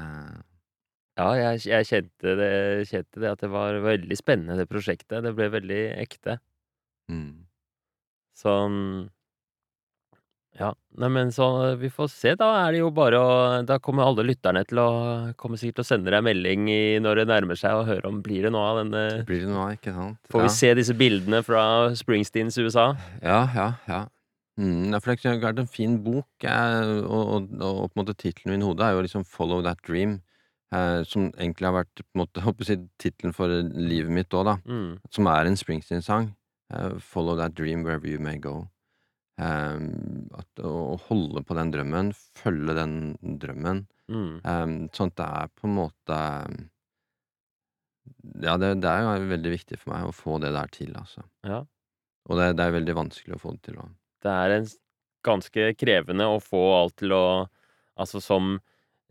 Eh, Ja, jeg, jeg kjente, det, kjente det at det var veldig spennende, det prosjektet. Det ble veldig ekte. mm. Sånn Ja. Neimen, så vi får se. Da er det jo bare å Da kommer alle lytterne til å Kommer sikkert til å sende deg melding i, når det nærmer seg, og høre om blir det noe av denne Blir det noe av, ikke sant? Får vi ja. se disse bildene fra Springsteens USA? Ja, ja, ja. Mm, for det har vært en fin bok, eh, og, og, og på en måte tittelen min hodet er jo liksom 'Follow That Dream', eh, som egentlig har vært på en måte, håper jeg tittelen for livet mitt òg, da. Mm. Som er en Springsteen-sang. Eh, 'Follow that dream wherever you may go'. Eh, at, å å holde på den drømmen, følge den drømmen, Mm. Um, sånn at det er på en måte Ja, det, det er jo veldig viktig for meg å få det der til, altså. Ja. Og det, det er veldig vanskelig å få det til Også. Det er en ganske krevende å få alt til å Altså som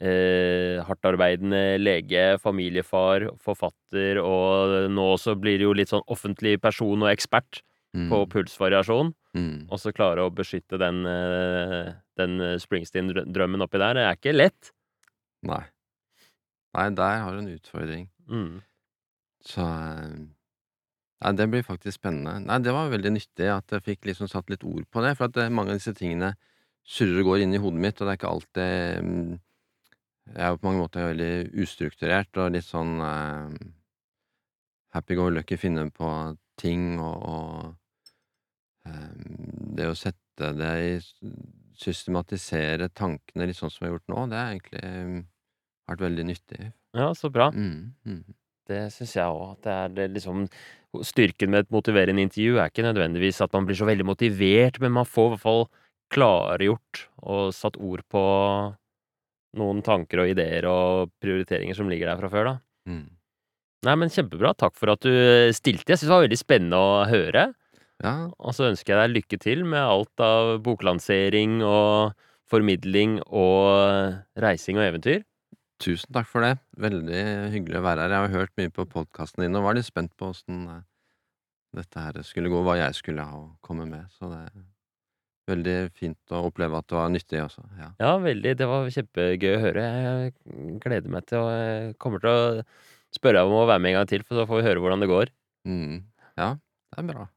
eh, hardtarbeidende lege, familiefar, forfatter, og nå også blir det jo litt sånn offentlig person og ekspert på Mm. pulsvariasjon, Mm. og så klare å beskytte den, eh, den Springsteen-drømmen oppi der, det er ikke lett. Nei. Nei, der har du en utfordring. Mm. Så eh, Nei, det blir faktisk spennende. Nei, det var veldig nyttig at jeg fikk liksom satt litt ord på det, for at mange av disse tingene surrer og går inn i hodet mitt, og det er ikke alltid Jeg er jo på mange måter veldig ustrukturert og litt sånn eh, happy go lucky, finne på ting og, og eh, Det å sette det i Systematisere tankene litt sånn som vi har gjort nå, det har egentlig mm, vært veldig nyttig. Ja, så bra. Mm, mm. Det syns jeg òg. Det er det liksom Styrken med et motiverende intervju er ikke nødvendigvis at man blir så veldig motivert, men man får i hvert fall klargjort og satt ord på noen tanker og ideer og prioriteringer som ligger der fra før, da. Mm. Nei, men kjempebra. Takk for at du stilte. Jeg syns det var veldig spennende å høre. Ja, Og så ønsker jeg deg lykke til med alt av boklansering og formidling og reising og eventyr. tusen takk for det. Veldig hyggelig å være her. Jeg har hørt mye på podkasten din og var litt spent på åssen eh, dette her skulle gå, hva jeg skulle ha å komme med. Så det er veldig fint å oppleve at det var nyttig også. Ja. Ja, veldig. Det var kjempegøy å høre. Jeg gleder meg til å Jeg kommer til å spørre om å være med en gang til, for så får vi høre hvordan det går. Mm. ja, det er bra.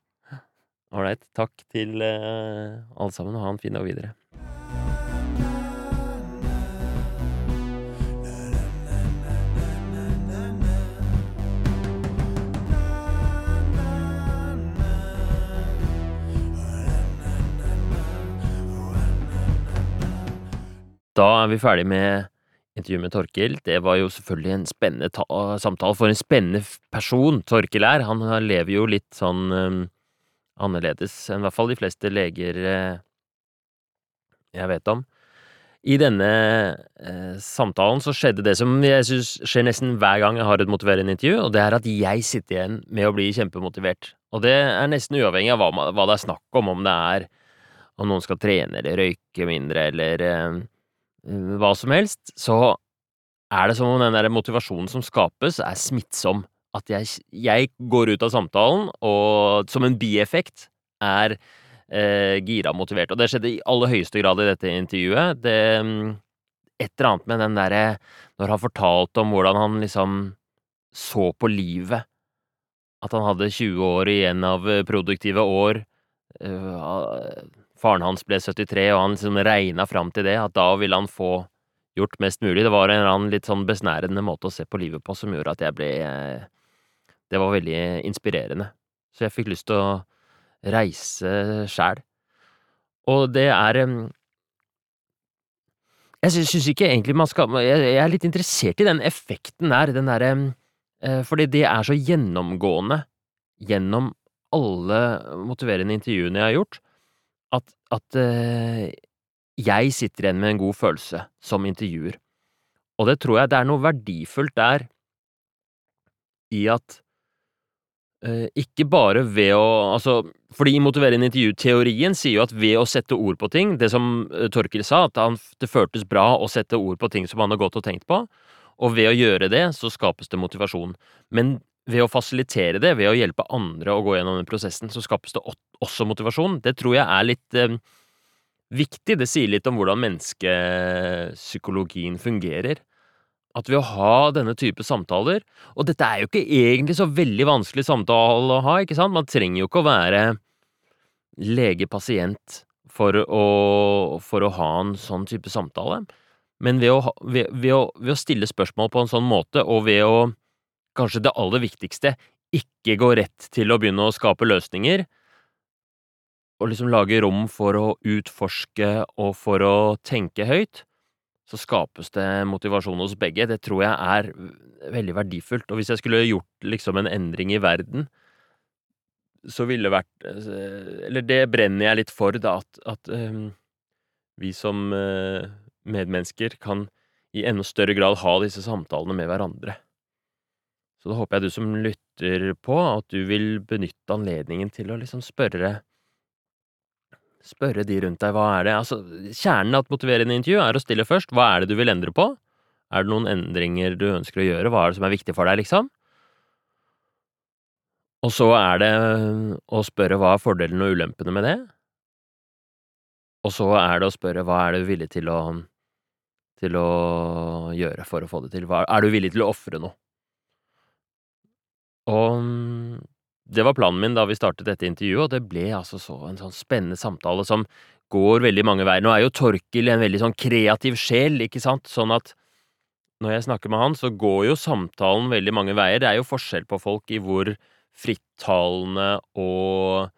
Ålreit. Takk til eh, alle sammen, og ha en fin dag videre. Da er vi ferdig med intervjuet med Torkil. Det var jo selvfølgelig en spennende samtale for en spennende person Torkil er. Han lever jo litt sånn eh, annerledes enn i hvert fall de fleste leger uh, jeg vet om. I denne eh, samtalen så skjedde det som jeg syns skjer nesten hver gang jeg har et motiverende intervju, og det er at jeg sitter igjen med å bli kjempemotivert. Og det er nesten uavhengig av hva, hva det er snakk om, om det er om noen skal trene eller røyke mindre eller eh, hva som helst, så er det som om den der motivasjonen som skapes, er smittsom. At jeg, jeg går ut av samtalen og som en bieffekt er eh, gira motivert. Og det skjedde i aller høyeste grad i dette intervjuet. Det mm, Et eller annet med den derre Når han fortalte om hvordan han liksom så på livet. At han hadde 20 år igjen av produktive år. Uh, Faren hans ble 73, og han liksom regna fram til det, at da ville han få gjort mest mulig. Det var en eller annen litt sånn besnærende måte å se på livet på som gjorde at jeg ble eh, Det var veldig inspirerende. Så jeg fikk lyst til å reise sjæl. Og det er Jeg syns ikke egentlig man skal Jeg er litt interessert i den effekten der, den derre eh, Fordi det er så gjennomgående gjennom alle motiverende intervjuene jeg har gjort at, at uh, jeg sitter igjen med en god følelse som intervjuer. Og det tror jeg det er noe verdifullt der i at ikke bare ved å Altså, fordi motiverende intervju-teorien sier jo at ved å sette ord på ting, det som uh, Torkil sa, at han, det føltes bra å sette ord på ting som han har gått og tenkt på, og ved å gjøre det, så skapes det motivasjon. Men ved å fasilitere det, ved å hjelpe andre å gå gjennom den prosessen, så skapes det også motivasjon. Det tror jeg er litt eh, viktig. Det sier litt om hvordan menneskepsykologien fungerer. At ved å ha denne type samtaler Og dette er jo ikke egentlig så veldig vanskelig samtale å ha, ikke sant? Man trenger jo ikke å være lege-pasient for, for, å ha en sånn type samtale. Men ved å, ved, ved, å, ved å stille spørsmål på en sånn måte, og ved å kanskje det aller viktigste, ikke gå rett til å begynne å skape løsninger, og liksom lage rom for å utforske og for å tenke høyt, så skapes det motivasjon hos begge. Det tror jeg er veldig verdifullt. Og hvis jeg skulle gjort liksom en endring i verden, så ville det vært Eller det brenner jeg litt for, da, at, at um, vi som uh, medmennesker kan i enda større grad ha disse samtalene med hverandre. Så da håper jeg du som lytter på, at du vil benytte anledningen til å liksom spørre Spørre de rundt deg, hva er det Altså, kjernen av et motiverende intervju er å stille først. Hva er det du vil endre på? Er det noen endringer du ønsker å gjøre? Hva er det som er viktig for deg, liksom? Og så er det å spørre hva er fordelene og ulempene med det? Og så er det å spørre hva er du villig til å til å gjøre for å få det til? Hva, er du villig til å ofre noe? Og det var planen min da vi startet dette intervjuet, og det ble altså så en sånn spennende samtale som går veldig mange veier. Nå er jo Torkil en veldig sånn kreativ sjel, ikke sant, sånn at når jeg snakker med han, så går jo samtalen veldig mange veier. Det er jo forskjell på folk i hvor frittalende og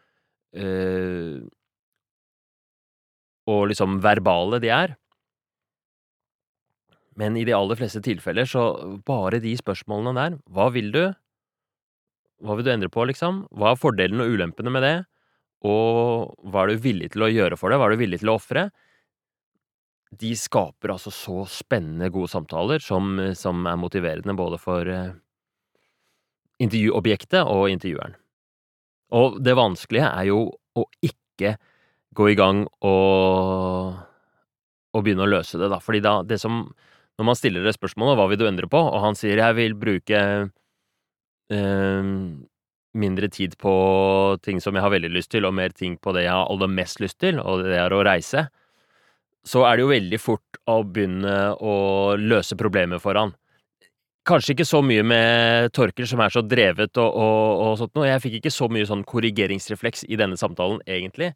øh, Og liksom verbale de er. Men i de aller fleste tilfeller så bare de spørsmålene der Hva vil du? Hva vil du endre på, liksom? Hva er fordelene og ulempene med det? Og hva er du villig til å gjøre for det? Hva er du villig til å ofre? De skaper altså så spennende, gode samtaler som, som er motiverende både for uh, intervjuobjektet og intervjueren. Og det vanskelige er jo å ikke gå i gang og, og begynne å løse det, da. Fordi da, det som Når man stiller det spørsmålet 'hva vil du endre på', og han sier 'jeg vil bruke Ehm, mindre tid på ting som jeg har veldig lyst til, og mer ting på det jeg har aller mest lyst til, og det er å reise, så er det jo veldig fort å begynne å løse problemet for han. Kanskje ikke så mye med Torkel, som er så drevet og, og, og sånt noe. Jeg fikk ikke så mye sånn korrigeringsrefleks i denne samtalen, egentlig.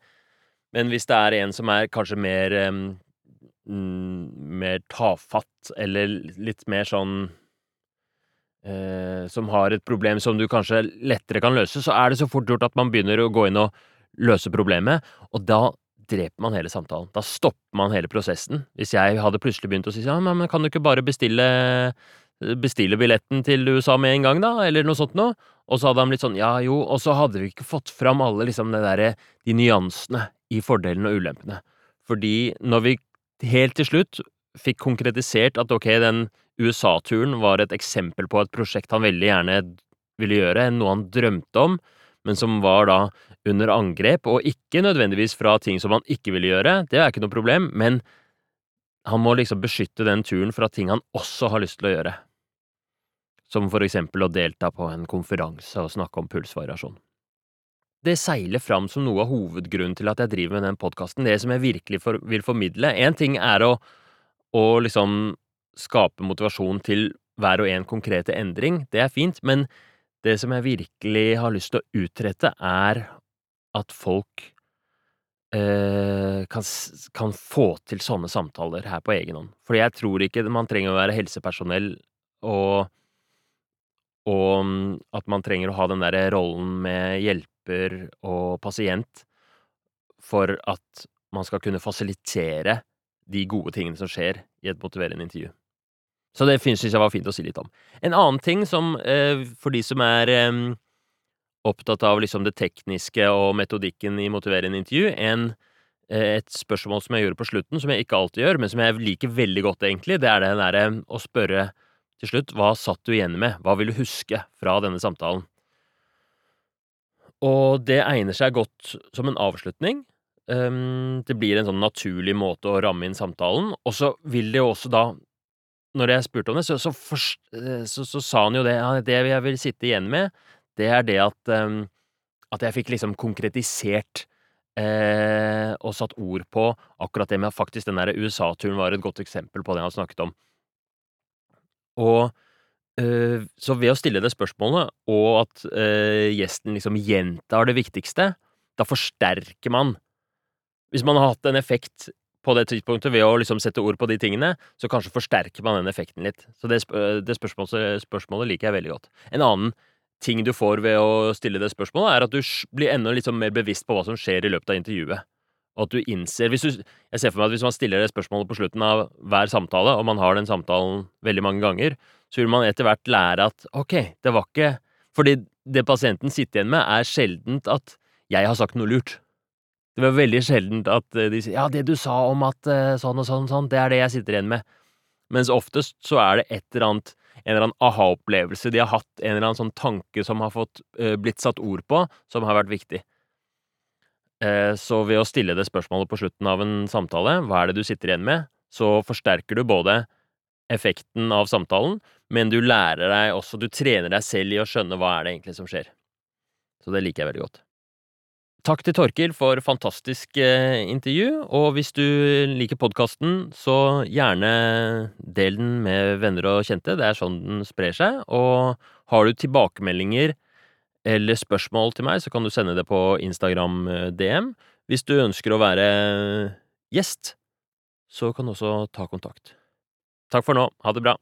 Men hvis det er en som er kanskje mer um, mer tafatt, eller litt mer sånn eh, som har et problem som du kanskje lettere kan løse, så er det så fort gjort at man begynner å gå inn og løse problemet, og da dreper man hele samtalen. Da stopper man hele prosessen. Hvis jeg hadde plutselig begynt å si ja, men kan du ikke bare bestille, bestille billetten til USA med en gang, da, eller noe sånt noe? Og så hadde han blitt sånn ja jo, og så hadde vi ikke fått fram alle liksom det derre, de nyansene i fordelene og ulempene. Fordi når vi helt til slutt fikk konkretisert at ok, den USA-turen var et eksempel på et prosjekt han veldig gjerne ville gjøre, noe han drømte om, men som var da under angrep, og ikke nødvendigvis fra ting som han ikke ville gjøre, det er ikke noe problem, men han må liksom beskytte den turen fra ting han også har lyst til å gjøre, som for eksempel å delta på en konferanse og snakke om pulsvariasjon. Det seiler fram som noe av hovedgrunnen til at jeg driver med den podkasten, det som jeg virkelig for, vil formidle. Én ting er å, å liksom skape motivasjon til hver og en konkrete endring, det er fint, men det som jeg virkelig har lyst til å utrette, er at folk eh, kan, kan, få til sånne samtaler her på egen hånd. Fordi jeg tror ikke man trenger å være helsepersonell og og mm, at man trenger å ha den derre rollen med hjelper og pasient for at man skal kunne fasilitere de gode tingene som skjer i et motiverende intervju. Så det syns jeg var fint å si litt om. En annen ting som, eh, for de som er opptatt av liksom det tekniske og metodikken i motiverende intervju, en, eh, et spørsmål som jeg gjorde på slutten, som jeg ikke alltid gjør, men som jeg liker veldig godt, egentlig, det er det derre å spørre til slutt hva satt du igjen med, hva vil du huske fra denne samtalen? Og det egner seg godt som en avslutning. Det blir en sånn naturlig måte å ramme inn samtalen, og så vil det jo også da når jeg spurte om det, så, så, først, eh, så, så sa han jo det Det jeg vil sitte igjen med, det er det at, um, at jeg fikk liksom konkretisert eh, og satt ord på akkurat det med at faktisk den der USA-turen var et godt eksempel på det han snakket om. Og eh, så ved å stille det spørsmålet, og at eh, gjesten liksom gjentar det viktigste, da forsterker man Hvis man har hatt en effekt på det tidspunktet ved å liksom sette ord på de tingene, så kanskje forsterker man den effekten litt. Så det, det spørsmålet, spørsmålet, liker jeg veldig godt. En annen ting du får ved å stille det spørsmålet, er at du blir enda litt sånn mer bevisst på hva som skjer i løpet av intervjuet. Og at du innser du, Jeg ser for meg at hvis man stiller det spørsmålet på slutten av hver samtale, og man har den samtalen veldig mange ganger, så vil man etter hvert lære at ok, det var ikke Fordi det pasienten sitter igjen med, er sjeldent at 'jeg har sagt noe lurt'. Det var veldig sjeldent at eh, de sier 'ja, det du sa om at eh, sånn og sånn og sånn, det er det jeg sitter igjen med'. Mens oftest så er det et eller annet en eller annen aha-opplevelse. De har hatt en eller annen sånn tanke som har fått, uh, blitt satt ord på, som har vært viktig. Så ved å stille det spørsmålet på slutten av en samtale, hva er det du sitter igjen med, så forsterker du både effekten av samtalen, men du lærer deg også Du trener deg selv i å skjønne hva er det egentlig som skjer. Så det liker jeg veldig godt. Takk til Torkil for fantastisk eh, intervju, og hvis du liker podkasten, så gjerne del den med venner og kjente, det er sånn den sprer seg, og har du tilbakemeldinger eller spørsmål til meg, så kan du sende det på Instagram eh, DM. Hvis du ønsker å være gjest, så kan du også ta kontakt. Takk for nå, ha det bra.